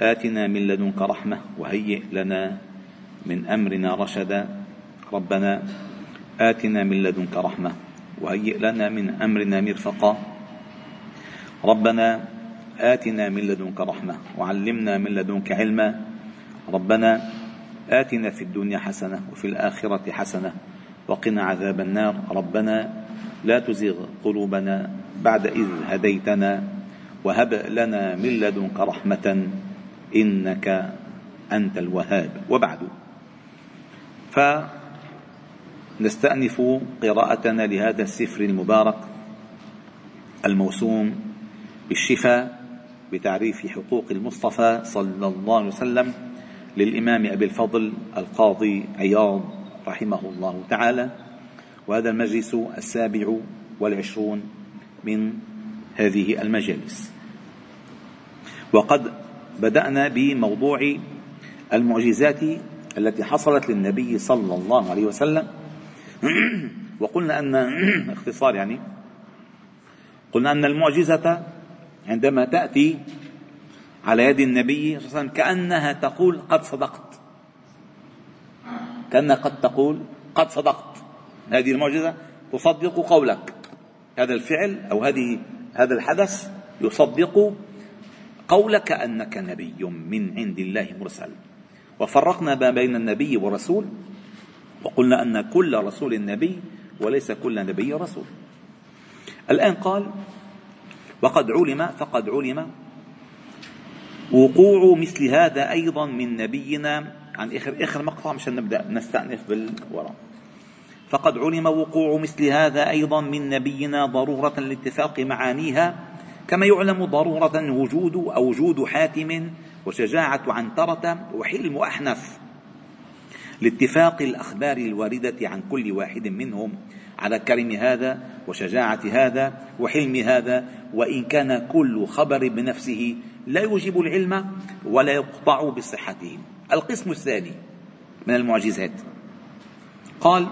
آتنا من لدنك رحمة وهيئ لنا من أمرنا رشدا. ربنا آتنا من لدنك رحمة وهيئ لنا من أمرنا مرفقا. ربنا آتنا من لدنك رحمة وعلمنا من لدنك علما. ربنا آتنا في الدنيا حسنة وفي الآخرة حسنة وقنا عذاب النار. ربنا لا تزغ قلوبنا بعد إذ هديتنا وهب لنا من لدنك رحمة إنك أنت الوهاب. وبعد. فنستأنف قراءتنا لهذا السفر المبارك الموسوم بالشفاء بتعريف حقوق المصطفى صلى الله عليه وسلم للإمام أبي الفضل القاضي عياض رحمه الله تعالى. وهذا المجلس السابع والعشرون من هذه المجالس. وقد بدأنا بموضوع المعجزات التي حصلت للنبي صلى الله عليه وسلم. وقلنا أن اختصار يعني قلنا أن المعجزة عندما تأتي على يد النبي صلى الله عليه وسلم كأنها تقول قد صدقت. كأنها قد تقول قد صدقت. هذه المعجزة تصدق قولك. هذا الفعل أو هذه هذا الحدث يصدق قولك أنك نبي من عند الله مرسل. وفرقنا ما بين النبي والرسول وقلنا أن كل رسول نبي وليس كل نبي رسول. الآن قال وقد علم فقد علم وقوع مثل هذا أيضا من نبينا. عن آخر آخر مقطع مشان نبدأ نستأنف بالوراء فقد علم وقوع مثل هذا أيضا من نبينا ضرورة لاتفاق معانيها كما يعلم ضرورة وجود أو وجود حاتم وشجاعة عنترة وحلم أحنف لاتفاق الأخبار الواردة عن كل واحد منهم على كرم هذا وشجاعة هذا وحلم هذا وإن كان كل خبر بنفسه لا يوجب العلم ولا يقطع بصحته. القسم الثاني من المعجزات. قال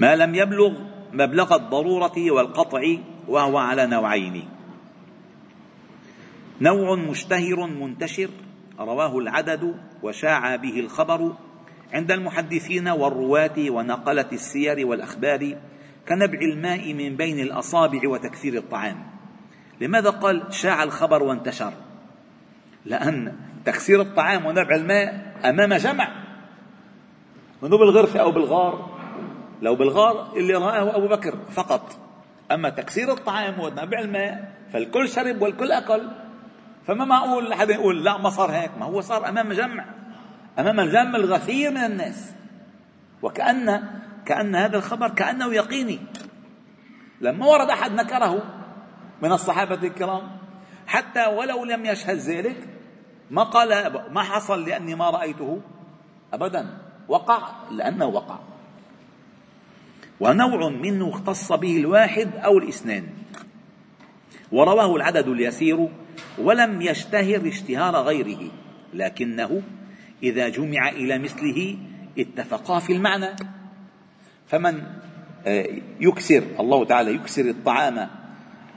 ما لم يبلغ مبلغ الضرورة والقطع وهو على نوعين. نوع مشتهر منتشر رواه العدد وشاع به الخبر عند المحدثين والرواة ونقلة السير والأخبار كنبع الماء من بين الأصابع وتكثير الطعام. لماذا قال شاع الخبر وانتشر؟ لأن تكسير الطعام ونبع الماء أمام جمع. منه بالغرفة أو بالغار؟ لو بالغار اللي رآه أبو بكر فقط. أما تكسير الطعام ونبع الماء فالكل شرب والكل أكل. فما معقول حدا يقول لا ما صار هيك؟ ما هو صار أمام جمع أمام الجمع الغفير من الناس. وكأن كأن هذا الخبر كأنه يقيني. لما ورد أحد نكره من الصحابة الكرام حتى ولو لم يشهد ذلك ما قال ما حصل لأني ما رأيته أبدا. وقع لأنه وقع. ونوع منه اختص به الواحد أو الاثنان. ورواه العدد اليسير ولم يشتهر اشتهار غيره لكنه إذا جمع إلى مثله اتفقا في المعنى. فمن آه، يكسر الله تعالى يكسر الطعام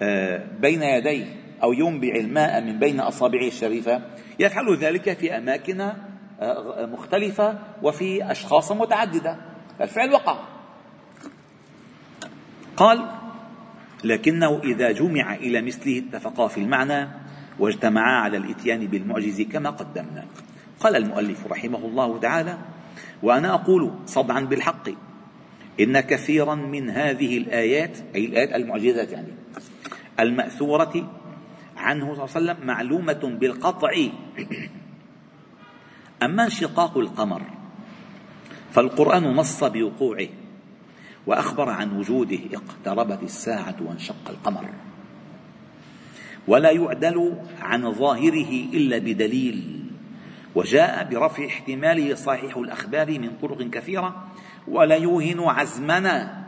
آه، بين يديه أو ينبع الماء من بين أصابعه الشريفة يفعل ذلك في أماكن آه، مختلفة وفي أشخاص متعددة. الفعل وقع. قال لكنه إذا جمع إلى مثله اتفقا في المعنى واجتمعا على الإتيان بالمعجز كما قدمنا. قال المؤلف رحمه الله تعالى وأنا أقول صدعا بالحق إن كثيرا من هذه الآيات أي الآيات المعجزات يعني المأثورة عنه صلى الله عليه وسلم معلومة بالقطع. أما انشقاق القمر فالقرآن نص بوقوعه. وأخبر عن وجوده اقتربت الساعة وانشق القمر. ولا يعدل عن ظاهره إلا بدليل. وجاء برفع احتماله صحيح الأخبار من طرق كثيرة ولا يوهن عزمنا.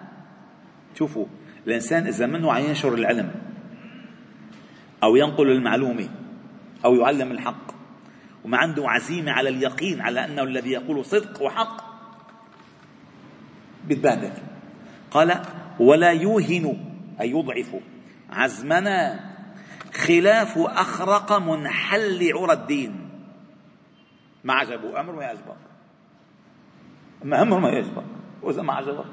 شوفوا الإنسان إذا منه ينشر العلم أو ينقل المعلومة أو يعلم الحق وما عنده عزيمة على اليقين على أنه الذي يقول صدق وحق. بيتبهدل قال ولا يوهن أي يضعف عزمنا خلاف أخرق منحل عرى الدين. ما عجبه. أمر ما يعجبك ما أمر ما يعجبك وإذا ما عجبك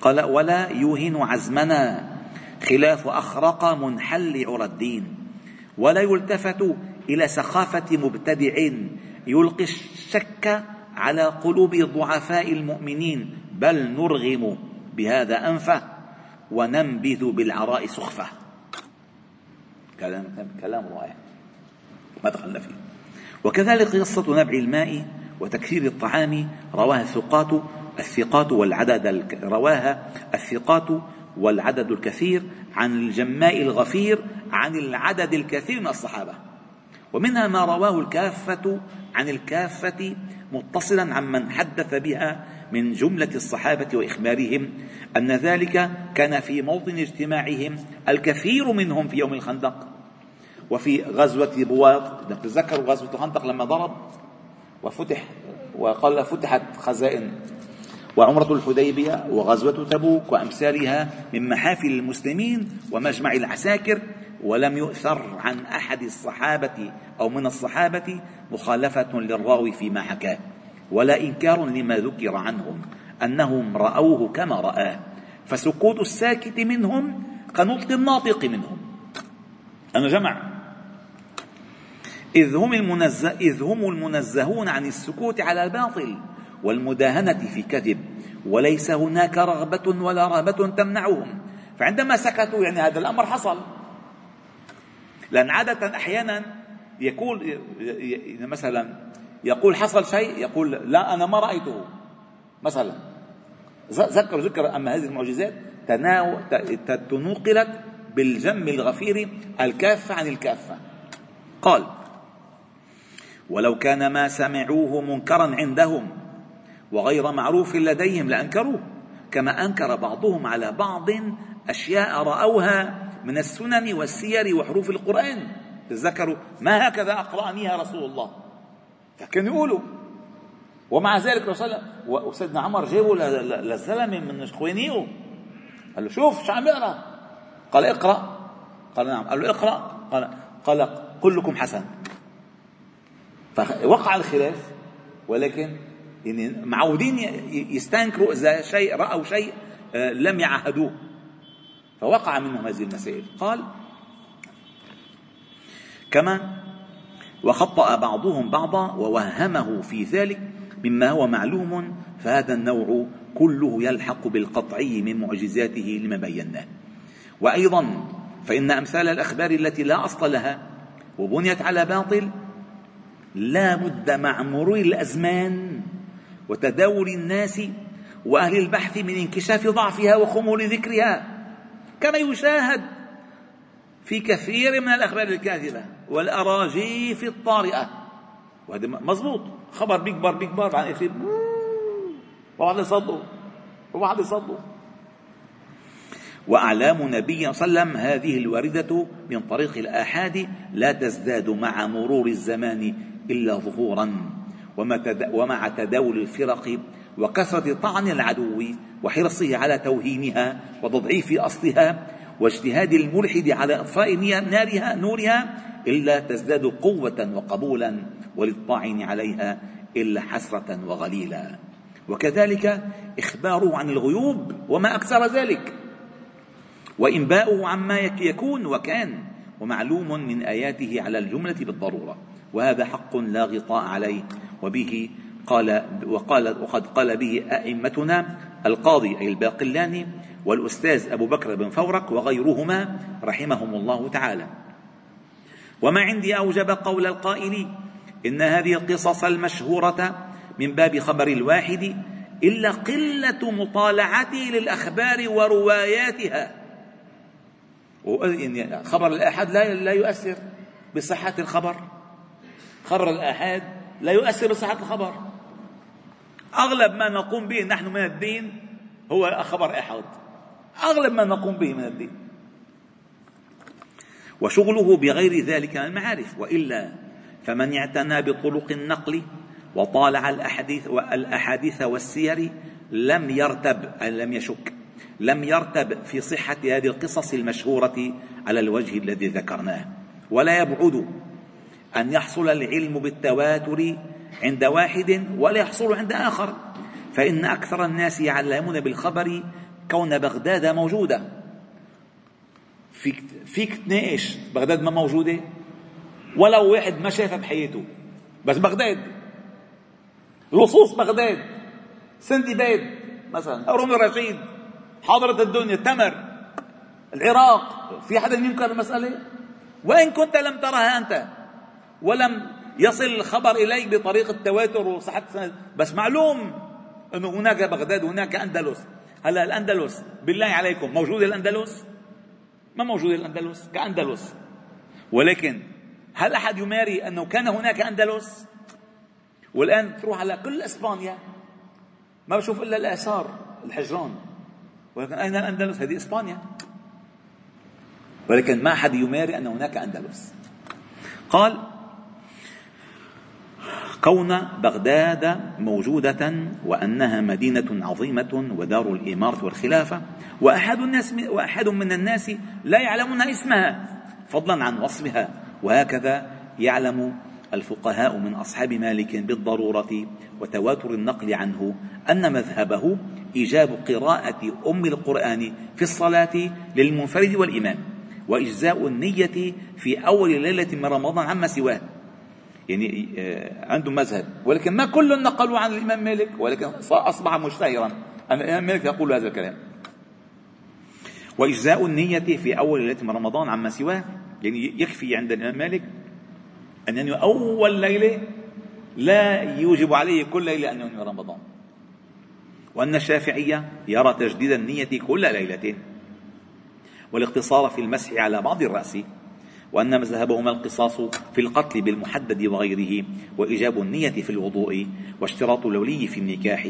قال ولا يوهن عزمنا خلاف أخرق منحل عرى الدين. ولا يلتفت إلى سخافة مبتدع يلقي الشك على قلوب ضعفاء المؤمنين. بل نرغم بهذا أنفه وننبذ بالعراء سخفة. كلام كلام رائع. ما دخلنا فيه. وكذلك قصة نبع الماء وتكثير الطعام رواها الثقات الثقات والعدد رواها الثقات والعدد الكثير عن الجماء الغفير عن العدد الكثير من الصحابة. ومنها ما رواه الكافة عن الكافة متصلا عمن حدث بها من جملة الصحابة وإخبارهم أن ذلك كان في موطن اجتماعهم الكثير منهم في يوم الخندق. وفي غزوة بواط تتذكروا غزوة الخندق لما ضرب؟ وفتح وقال فتحت خزائن وعمرة الحديبية وغزوة تبوك وأمثالها من محافل المسلمين ومجمع العساكر. ولم يؤثر عن أحد الصحابة أو من الصحابة مخالفة للراوي فيما حكاه. ولا إنكار لما ذكر عنهم أنهم رأوه كما رآه. فسكوت الساكت منهم كنطق الناطق منهم. أنا جمع. إذ هم, المنزه إذ هم المنزهون عن السكوت على الباطل والمداهنة في كذب. وليس هناك رغبة ولا رهبة تمنعهم. فعندما سكتوا يعني هذا الأمر حصل. لأن عادة أحيانا يقول مثلا يقول حصل شيء يقول لا أنا ما رأيته. مثلا ذكر ذكر أما هذه المعجزات تنقلت بالجم الغفير الكافة عن الكافة قال ولو كان ما سمعوه منكرا عندهم وغير معروف لديهم لأنكروه كما أنكر بعضهم على بعض أشياء رأوها من السنن والسير وحروف القرآن. تذكروا ما هكذا اقرانيها رسول الله؟ فكانوا يقولوا. ومع ذلك رسول وسيدنا عمر جابوا للزلمه من اخوانيه قال له شوف شو عم يقرأ. قال اقرأ. قال نعم. قال له اقرأ. قال قال كلكم حسن. فوقع الخلاف ولكن يعني معودين يستنكروا إذا شيء رأوا شيء آه، لم يعهدوه فوقع منهم هذه المسائل. قال كما وخطأ بعضهم بعضا ووهمه في ذلك مما هو معلوم فهذا النوع كله يلحق بالقطعي من معجزاته لما بيناه. وأيضا فإن أمثال الأخبار التي لا أصل لها وبنيت على باطل لا بد مع مرور الأزمان وتداول الناس وأهل البحث من انكشاف ضعفها وخمول ذكرها. كما يشاهد في كثير من الأخبار الكاذبة. والأراجيف الطارئة. وهذا مضبوط. خبر بيكبر بيكبر بعد يصير وبعد يصدوا وبعد يصدوا. وأعلام نبي صلى الله عليه وسلم هذه الواردة من طريق الآحاد لا تزداد مع مرور الزمان إلا ظهورا. ومع تداول الفرق وكثرة طعن العدو وحرصه على توهينها وتضعيف أصلها واجتهاد الملحد على إطفاء نارها نورها إلا تزداد قوة وقبولا وللطاعن عليها إلا حسرة وغليلا. وكذلك إخباره عن الغيوب وما أكثر ذلك. وإنباؤه عما يكون وكان ومعلوم من آياته على الجملة بالضرورة. وهذا حق لا غطاء عليه. وبه قال وقال وقد قال به أئمتنا القاضي أي الباقلاني والأستاذ أبو بكر بن فورك وغيرهما رحمهم الله تعالى. وما عندي أوجب قول القائل إن هذه القصص المشهورة من باب خبر الواحد إلا قلة مطالعتي للأخبار ورواياتها. خبر الآحاد لا لا يؤثر بصحة الخبر. خبر الآحاد لا يؤثر بصحة الخبر. أغلب ما نقوم به نحن من الدين هو خبر آحاد أغلب ما نقوم به من الدين. وشغله بغير ذلك من المعارف وإلا فمن اعتنى بطرق النقل وطالع الأحاديث والأحاديث والسير لم يرتب لم يشك لم يرتب في صحة هذه القصص المشهورة على الوجه الذي ذكرناه. ولا يبعد أن يحصل العلم بالتواتر عند واحد ولا يحصل عند آخر. فإن أكثر الناس يعلمون بالخبر كون بغداد موجودة. فيك فيك تناقش بغداد ما موجودة؟ ولو واحد ما شافها بحياته. بس بغداد. لصوص بغداد. سندباد مثلا. هارون الرشيد. حاضرة الدنيا. تمر. العراق. في حدا ينكر المسألة؟ وإن كنت لم ترها أنت. ولم يصل الخبر إليك بطريقة التواتر وصحة بس معلوم أنه هناك بغداد وهناك أندلس. هلا الأندلس بالله عليكم موجودة الأندلس؟ ما موجودة الأندلس؟ كأندلس. ولكن هل أحد يماري أنه كان هناك أندلس؟ والآن تروح على كل إسبانيا ما بشوف إلا الآثار الحجران. ولكن أين الأندلس؟ هذه إسبانيا. ولكن ما أحد يماري أن هناك أندلس. قال كون بغداد موجودة وأنها مدينة عظيمة ودار الإمارة والخلافة وأحد الناس وأحد من الناس لا يعلمون اسمها فضلا عن وصفها. وهكذا يعلم الفقهاء من أصحاب مالك بالضرورة وتواتر النقل عنه أن مذهبه إيجاب قراءة أم القرآن في الصلاة للمنفرد والإمام وإجزاء النية في أول ليلة من رمضان عما سواه. يعني آه، عندهم مذهب. ولكن ما كل نقلوا عن الإمام مالك ولكن أصبح مشتهرا. أن الإمام مالك يقول هذا الكلام. وإجزاء النية في أول ليلة من رمضان عما سواه يعني يكفي عند الإمام مالك أن ينوي أول ليلة لا يوجب عليه كل ليلة أن ينوي رمضان. وأن الشافعية يرى تجديد النية كل ليلة. والاقتصار في المسح على بعض الرأس. وأن مذهبهما القصاص في القتل بالمحدد وغيره وإيجاب النية في الوضوء واشتراط الولي في النكاح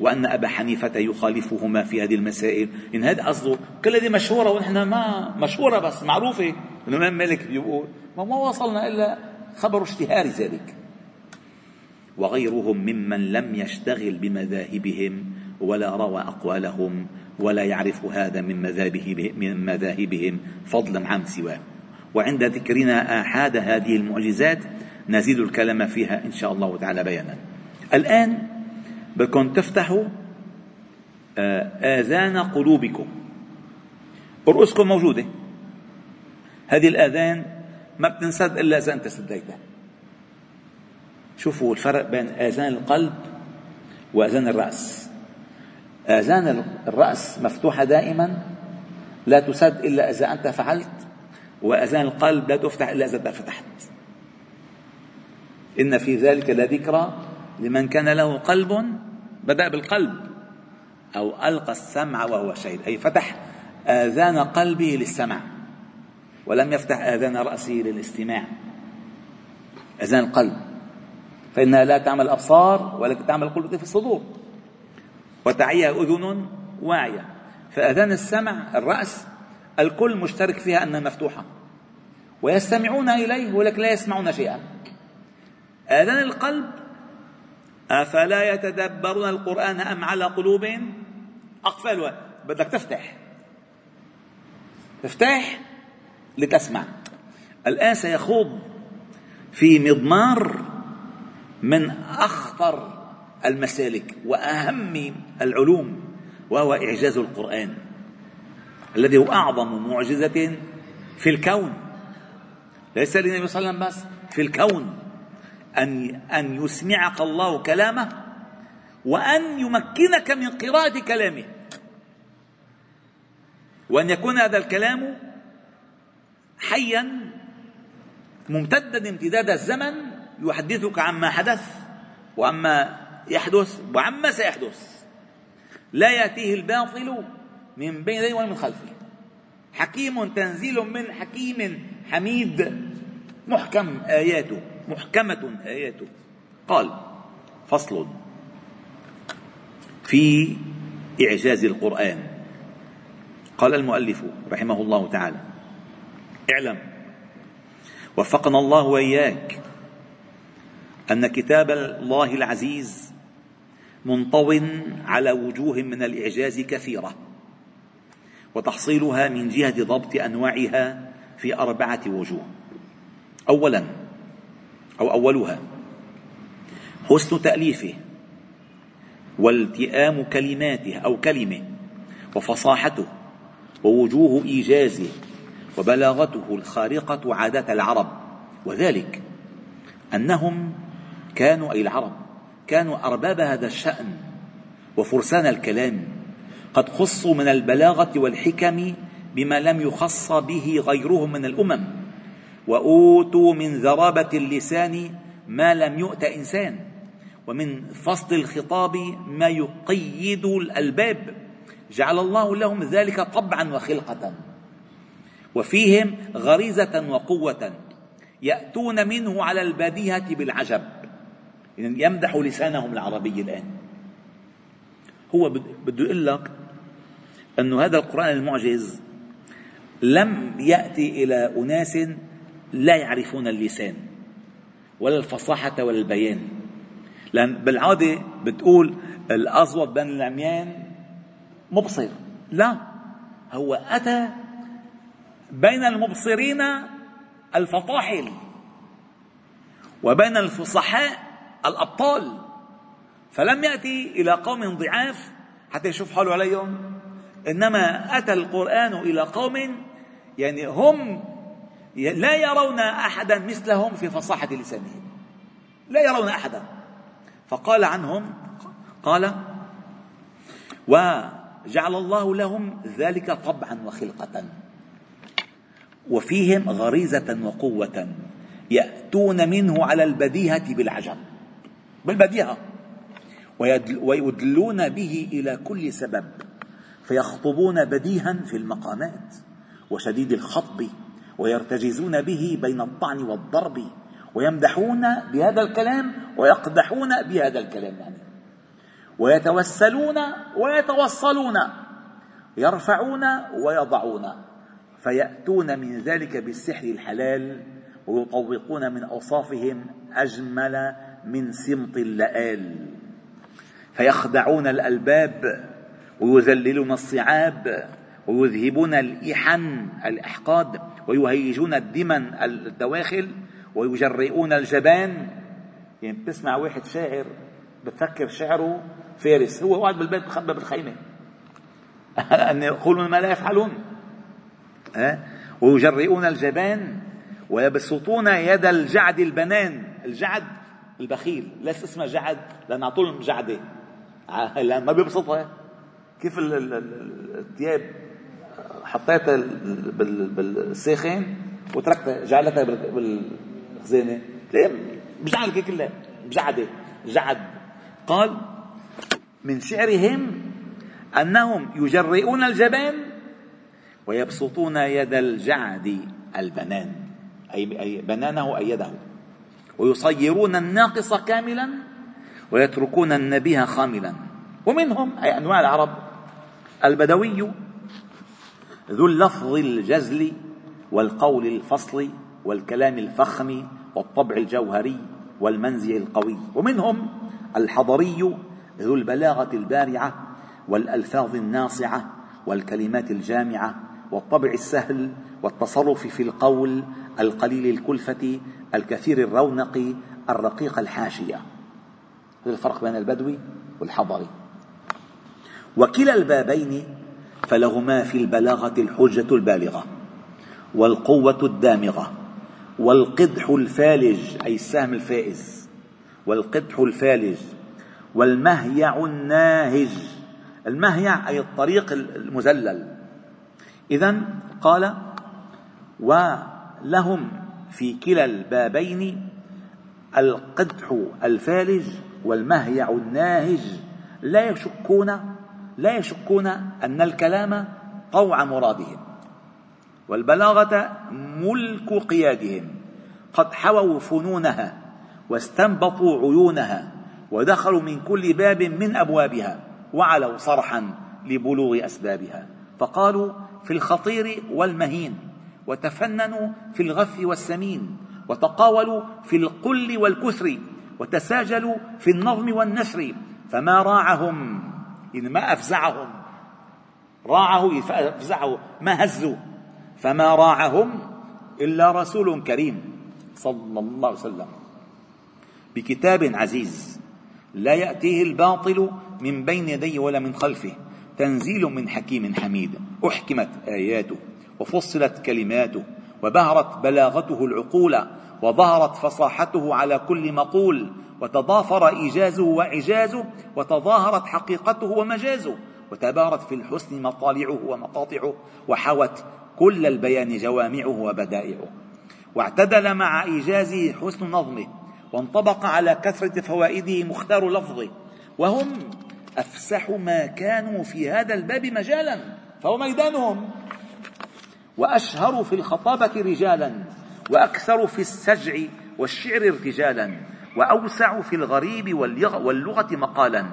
وأن أبا حنيفة يخالفهما في هذه المسائل. إن هذا قصده كل هذه مشهورة ونحن ما مشهورة بس معروفة. الإمام مالك بيقول ما وصلنا إلا خبر اشتهار ذلك. وغيرهم ممن لم يشتغل بمذاهبهم ولا روى أقوالهم ولا يعرف هذا من من مذاهبهم فضلا عن سواه. وعند ذكرنا آحاد هذه المعجزات نزيد الكلام فيها إن شاء الله تعالى بيانا. الآن بدكم تفتحوا آه، آذان قلوبكم. رؤوسكم موجودة؟ هذه الآذان ما بتنسد إلا إذا أنت سديتها شوفوا الفرق بين آذان القلب وآذان الرأس. آذان الرأس مفتوحة دائما لا تسد إلا إذا أنت فعلت وأذان القلب لا تفتح إلا إذا فتحت. إن في ذلك لذكرى لمن كان له قلب بدأ بالقلب أو ألقى السمع وهو شهيد. أي فتح آذان قلبه للسمع ولم يفتح آذان رأسه للاستماع. آذان القلب. فإنها لا تعمل الأبصار ولكن تعمل القلوب في الصدور. وتعيها أذن واعية. فأذان السمع الرأس الكل مشترك فيها أنها مفتوحة. ويستمعون إليه ولكن لا يسمعون شيئا. آذان القلب أفلا يتدبرون القرآن أم على قلوب أقفال بدك تفتح. تفتح لتسمع. الآن سيخوض في مضمار من أخطر المسالك وأهم العلوم وهو إعجاز القرآن. الذي هو أعظم معجزة في الكون. ليس للنبي صلى الله عليه وسلم بس في الكون. أن أن يسمعك الله كلامه وأن يمكنك من قراءة كلامه. وأن يكون هذا الكلام حيا ممتدا امتداد الزمن يحدثك عما حدث وعما يحدث وعما سيحدث. لا يأتيه الباطل من بين يديه ومن خلفه حكيم تنزيل من حكيم حميد. محكم آياته محكمة آياته. قال فصل في إعجاز القرآن. قال المؤلف رحمه الله تعالى اعلم وفقنا الله وإياك أن كتاب الله العزيز منطو على وجوه من الإعجاز كثيرة. وتحصيلها من جهة ضبط أنواعها في أربعة وجوه. أولا أو أولها حسن تأليفه والتئام كلماته أو كلمة وفصاحته ووجوه إيجازه وبلاغته الخارقة عادة العرب. وذلك أنهم كانوا أي العرب كانوا أرباب هذا الشأن وفرسان الكلام قد خصوا من البلاغة والحكم بما لم يخص به غيرهم من الأمم وأوتوا من ذرابة اللسان ما لم يؤت إنسان ومن فصل الخطاب ما يقيد الألباب جعل الله لهم ذلك طبعا وخلقة وفيهم غريزة وقوة يأتون منه على البديهة بالعجب يمدح لسانهم العربي الآن. هو بده يقول لك أن هذا القرآن المعجز لم يأتي إلى أناس لا يعرفون اللسان ولا الفصاحة ولا البيان لأن بالعادة بتقول الأصوب بين العميان مبصر. لا هو أتى بين المبصرين الفطاحل وبين الفصحاء الأبطال. فلم يأتي إلى قوم ضعاف حتى يشوف حاله عليهم إنما أتى القرآن إلى قوم يعني هم لا يرون أحدا مثلهم في فصاحة لسانهم. لا يرون أحدا. فقال عنهم قال وجعل الله لهم ذلك طبعا وخلقة وفيهم غريزة وقوة يأتون منه على البديهة بالعجب. بالبديهة ويدلون به إلى كل سبب. فيخطبون بديها في المقامات وشديد الخطب ويرتجزون به بين الطعن والضرب ويمدحون بهذا الكلام ويقدحون بهذا الكلام يعني. ويتوسلون ويتوصلون يرفعون ويضعون فيأتون من ذلك بالسحر الحلال ويطوقون من أوصافهم أجمل من سمط اللآل فيخدعون الألباب ويذللون الصعاب ويذهبون الإحن الإحقاد ويهيجون الدمن الدواخل ويجرئون الجبان. يعني بتسمع واحد شاعر بتفكر شعره فارس هو قاعد بالبيت مخبى بالخيمة. أن يقولون ما لا يفعلون. ويجرئون الجبان ويبسطون يد الجعد البنان. الجعد البخيل ليس اسمه جعد لأن أعطوه جعدة. لأن ما بيبسطها. كيف الثياب حطيتها بالساخن وتركتها جعلتها بالخزانة؟ بجعلك كلها بجعدة جعد. قال من شعرهم أنهم يجرئون الجبان ويبسطون يد الجعد البنان. أي بنانه أي يده. ويصيرون الناقص كاملا ويتركون النبيه خاملا. ومنهم أي أنواع العرب البدوي ذو اللفظ الجزل والقول الفصل والكلام الفخم والطبع الجوهري والمنزع القوي. ومنهم الحضري ذو البلاغة البارعة والألفاظ الناصعة والكلمات الجامعة والطبع السهل والتصرف في القول القليل الكلفة الكثير الرونق الرقيق الحاشية. هذا الفرق بين البدوي والحضري. وكلا البابين فلهما في البلاغة الحجة البالغة والقوة الدامغة والقدح الفالج أي السهم الفائز والقدح الفالج والمهيع الناهج. المهيع أي الطريق المزلل. إذا قال ولهم في كلا البابين القدح الفالج والمهيع الناهج. لا يشكون لا يشكون أن الكلام طوع مرادهم والبلاغة ملك قيادهم. قد حووا فنونها واستنبطوا عيونها ودخلوا من كل باب من أبوابها وعلوا صرحا لبلوغ أسبابها. فقالوا في الخطير والمهين وتفننوا في الغث والسمين وتقاولوا في القل والكثر وتساجلوا في النظم والنثر فما راعهم إن ما أفزعهم راعه فزعه ما هزوا فما راعهم إلا رسول كريم صلى الله عليه وسلم. بكتاب عزيز لا يأتيه الباطل من بين يديه ولا من خلفه تنزيل من حكيم حميد أحكمت آياته وفصلت كلماته وبهرت بلاغته العقول وظهرت فصاحته على كل مقول وتضافر إيجازه وإعجازه وتظاهرت حقيقته ومجازه وتبارت في الحسن مطالعه ومقاطعه وحوت كل البيان جوامعه وبدائعه. واعتدل مع إيجازه حسن نظمه وانطبق على كثرة فوائده مختار لفظه. وهم أفسح ما كانوا في هذا الباب مجالا فهو ميدانهم. وأشهر في الخطابة رجالا وأكثر في السجع والشعر ارتجالا. وأوسع في الغريب واللغة مقالا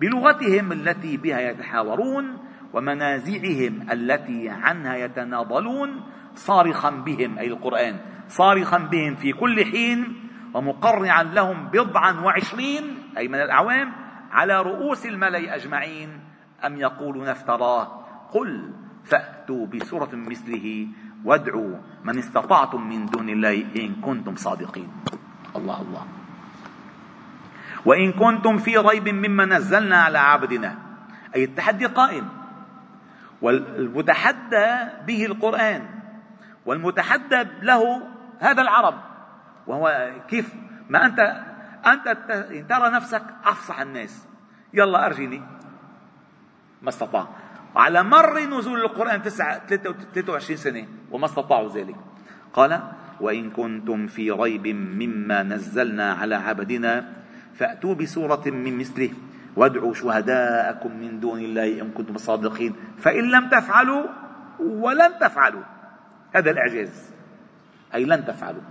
بلغتهم التي بها يتحاورون ومنازعهم التي عنها يتناضلون صارخا بهم أي القرآن صارخا بهم في كل حين ومقرعا لهم بضعا وعشرين أي من الأعوام على رؤوس الملأ أجمعين أم يقولون افتراه؟ قل فأتوا بسورة مثله وادعوا من استطعتم من دون الله إن كنتم صادقين. الله الله. وإن كنتم في ريب مما نزلنا على عبدنا. أي التحدي قائم. والمتحدى به القرآن. والمتحدى له هذا العرب. وهو كيف؟ ما أنت أنت ترى نفسك أفصح الناس. يلا أرجلي ما استطاع. على مر نزول القرآن 23 سنة وما استطاعوا ذلك. قال وإن كنتم في ريب مما نزلنا على عبدنا فأتوا بسورة من مثله. وادعوا شهداءكم من دون الله إن كنتم صادقين. فإن لم تفعلوا ولن تفعلوا. هذا الإعجاز. أي لن تفعلوا.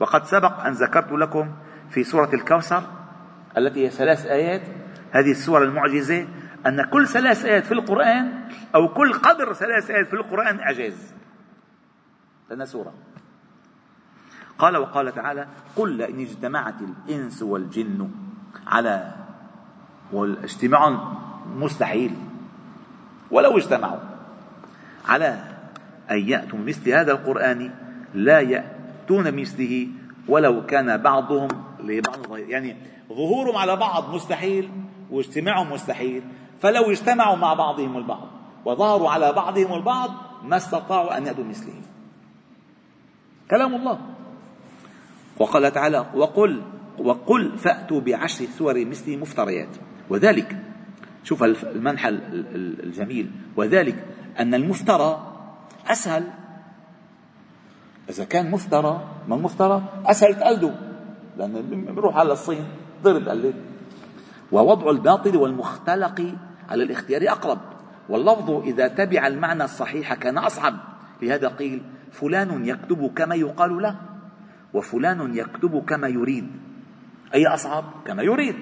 وقد سبق أن ذكرت لكم في سورة الكوثر التي هي ثلاث آيات. هذه السورة المعجزة أن كل ثلاث آيات في القرآن أو كل قدر ثلاث آيات في القرآن إعجاز. لأنها سورة. قال وقال تعالى قل لئن اجتمعت الإنس والجن على والاجتماع مستحيل. ولو اجتمعوا على أن يأتوا مثل هذا القرآن لا يأتون مثله ولو كان بعضهم لبعض. يعني ظهورهم على بعض مستحيل واجتماعهم مستحيل. فلو اجتمعوا مع بعضهم البعض وظهروا على بعضهم البعض ما استطاعوا أن يأتوا مثله كلام الله. وقال تعالى وقل وقل فأتوا بعشر سور مثله مفتريات. وذلك شوف المنحى الجميل. وذلك أن المفترى أسهل. إذا كان مفترى ما المفترى؟ أسهل تقلده لأنه بروح على الصين ضرب قلد ووضع الباطل والمختلق على الاختيار أقرب. واللفظ إذا تبع المعنى الصحيح كان أصعب. لهذا قيل فلان يكتب كما يقال له. وفلان يكتب كما يريد. أي أصعب؟ كما يريد.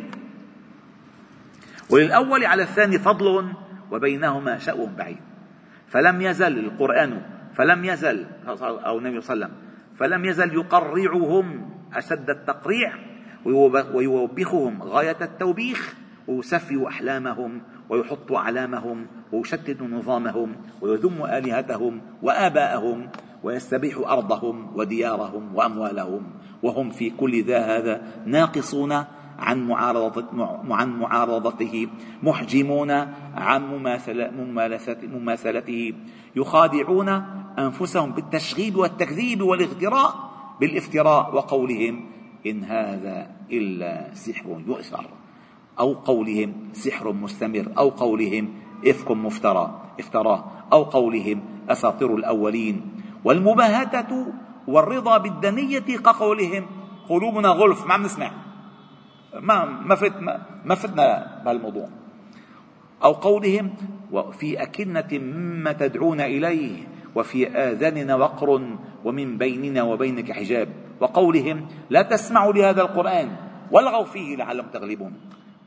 وللأول على الثاني فضل وبينهما شأو بعيد. فلم يزل القرآن فلم يزل أو النبي صلى الله عليه وسلم فلم يزل يقرعهم أشد التقريع ويوبخهم غاية التوبيخ ويسفي أحلامهم ويحط أعلامهم ويشتت نظامهم ويذم آلهتهم وآباءهم ويستبيح أرضهم وديارهم وأموالهم وهم في كل ذا هذا ناقصون عن معارضة عن معارضته محجمون عن مماثلته يخادعون أنفسهم بالتشغيب والتكذيب والاغتراء بالافتراء وقولهم إن هذا إلا سحر يؤثر أو قولهم سحر مستمر أو قولهم إفك مفترى افتراه أو قولهم أساطير الأولين. والمباهتة والرضا بالدنية كقولهم. قلوبنا غلف ما عم نسمع. ما ما فت ما, فتنا بهالموضوع. أو قولهم وفي أكنة مما تدعون إليه وفي آذاننا وقر ومن بيننا وبينك حجاب. وقولهم لا تسمعوا لهذا القرآن والغوا فيه لعلهم تغلبون.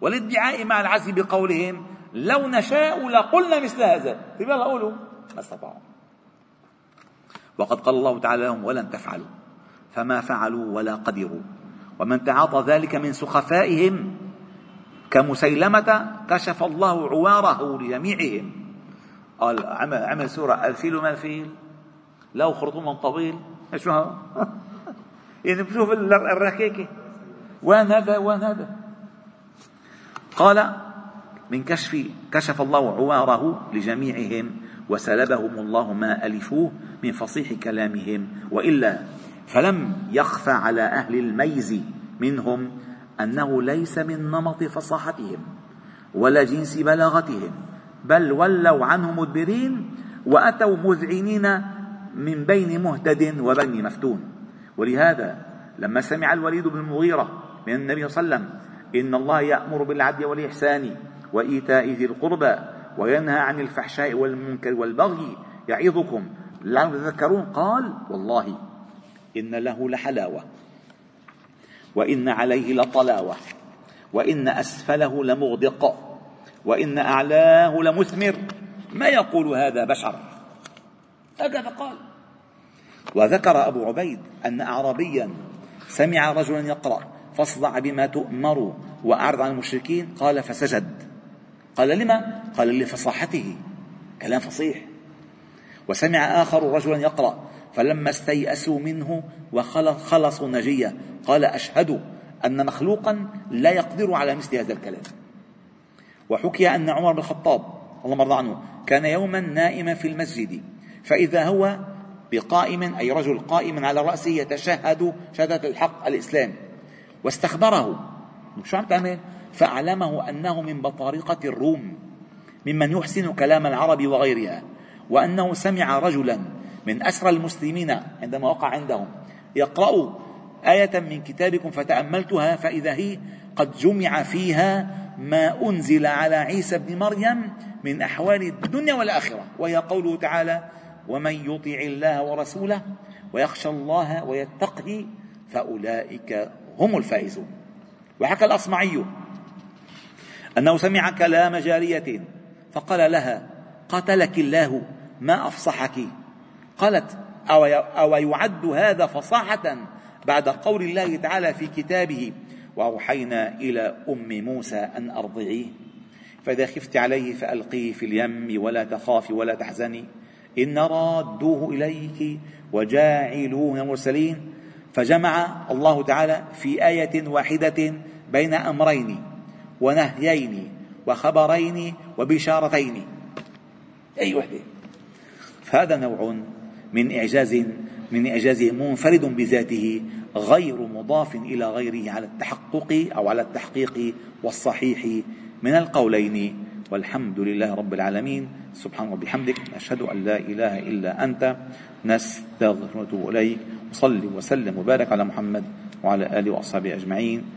والادعاء مع العزم بقولهم لو نشاء لقلنا مثل هذا. طيب يلا قولوا. ما استطاعوا. وقد قال الله تعالى لهم ولن تفعلوا فما فعلوا ولا قدروا. ومن تعاطى ذلك من سخفائهم كمسيلمة كشف الله عواره لجميعهم. قال عمل عمل سورة ألفيل ما ألفيل؟ له خرطوم طويل. شو؟ يعني بشوف الركيكة. وين هذا وين هذا. قال من كشف كشف الله عواره لجميعهم وسلبهم الله ما ألفوه من فصيح كلامهم وإلا فلم يخفى على أهل الميز منهم أنه ليس من نمط فصاحتهم ولا جنس بلاغتهم بل ولوا عنه مدبرين وأتوا مذعنين من بين مهتد وبين مفتون. ولهذا لما سمع الوليد بن المغيرة من النبي صلى الله عليه وسلم إن الله يأمر بالعدل والإحسان وإيتاء ذي القربى وينهى عن الفحشاء والمنكر والبغي يعظكم. لعلكم تذكرون؟ قال والله إن له لحلاوة وإن عليه لطلاوة وإن أسفله لمغدق وإن أعلاه لمثمر. ما يقول هذا بشر؟ هكذا قال. وذكر أبو عبيد أن أعرابيا سمع رجلا يقرأ فاصدع بما تؤمر وأعرض عن المشركين. قال فسجد. قال لما؟ قال لفصاحته كلام فصيح. وسمع آخر رجلا يقرأ فلما استيأسوا منه وخلصوا نجية قال أشهد أن مخلوقا لا يقدر على مثل هذا الكلام. وحكي أن عمر بن الخطاب اللهم ارضى عنه كان يوما نائما في المسجد فإذا هو بقائم أي رجل قائم على رأسه يتشهد شهادة الحق الإسلام. واستخبره. شو عم تعمل؟ فأعلمه أنه من بطارقة الروم ممن يحسن كلام العرب وغيرها وأنه سمع رجلا من أسرى المسلمين عندما وقع عندهم يقرأ آية من كتابكم فتأملتها فإذا هي قد جمع فيها ما أنزل على عيسى بن مريم من أحوال الدنيا والآخرة وهي قوله تعالى ومن يطع الله ورسوله ويخشى الله ويتقي فأولئك هم الفائزون وحكى الأصمعي أنه سمع كلام جارية فقال لها قتلك الله ما أفصحك؟ قالت أو يعد هذا فصاحة بعد قول الله تعالى في كتابه وأوحينا إلى أم موسى أن أرضعيه. فإذا خفت عليه فألقيه في اليم ولا تخافي ولا تحزني إن رادوه إليك وجاعلوه من المرسلين فجمع الله تعالى في آية واحدة بين أمرين. ونهيين وخبرين وبشارتين. أي وحدة. فهذا نوع من إعجاز من إعجازه منفرد بذاته غير مضاف إلى غيره على التحقق أو على التحقيق والصحيح من القولين. والحمد لله رب العالمين. سبحان ربي بحمدك نشهد أن لا إله إلا أنت. نستغفر ونتوب إليك وصل وسلم وبارك على محمد وعلى آله وأصحابه أجمعين.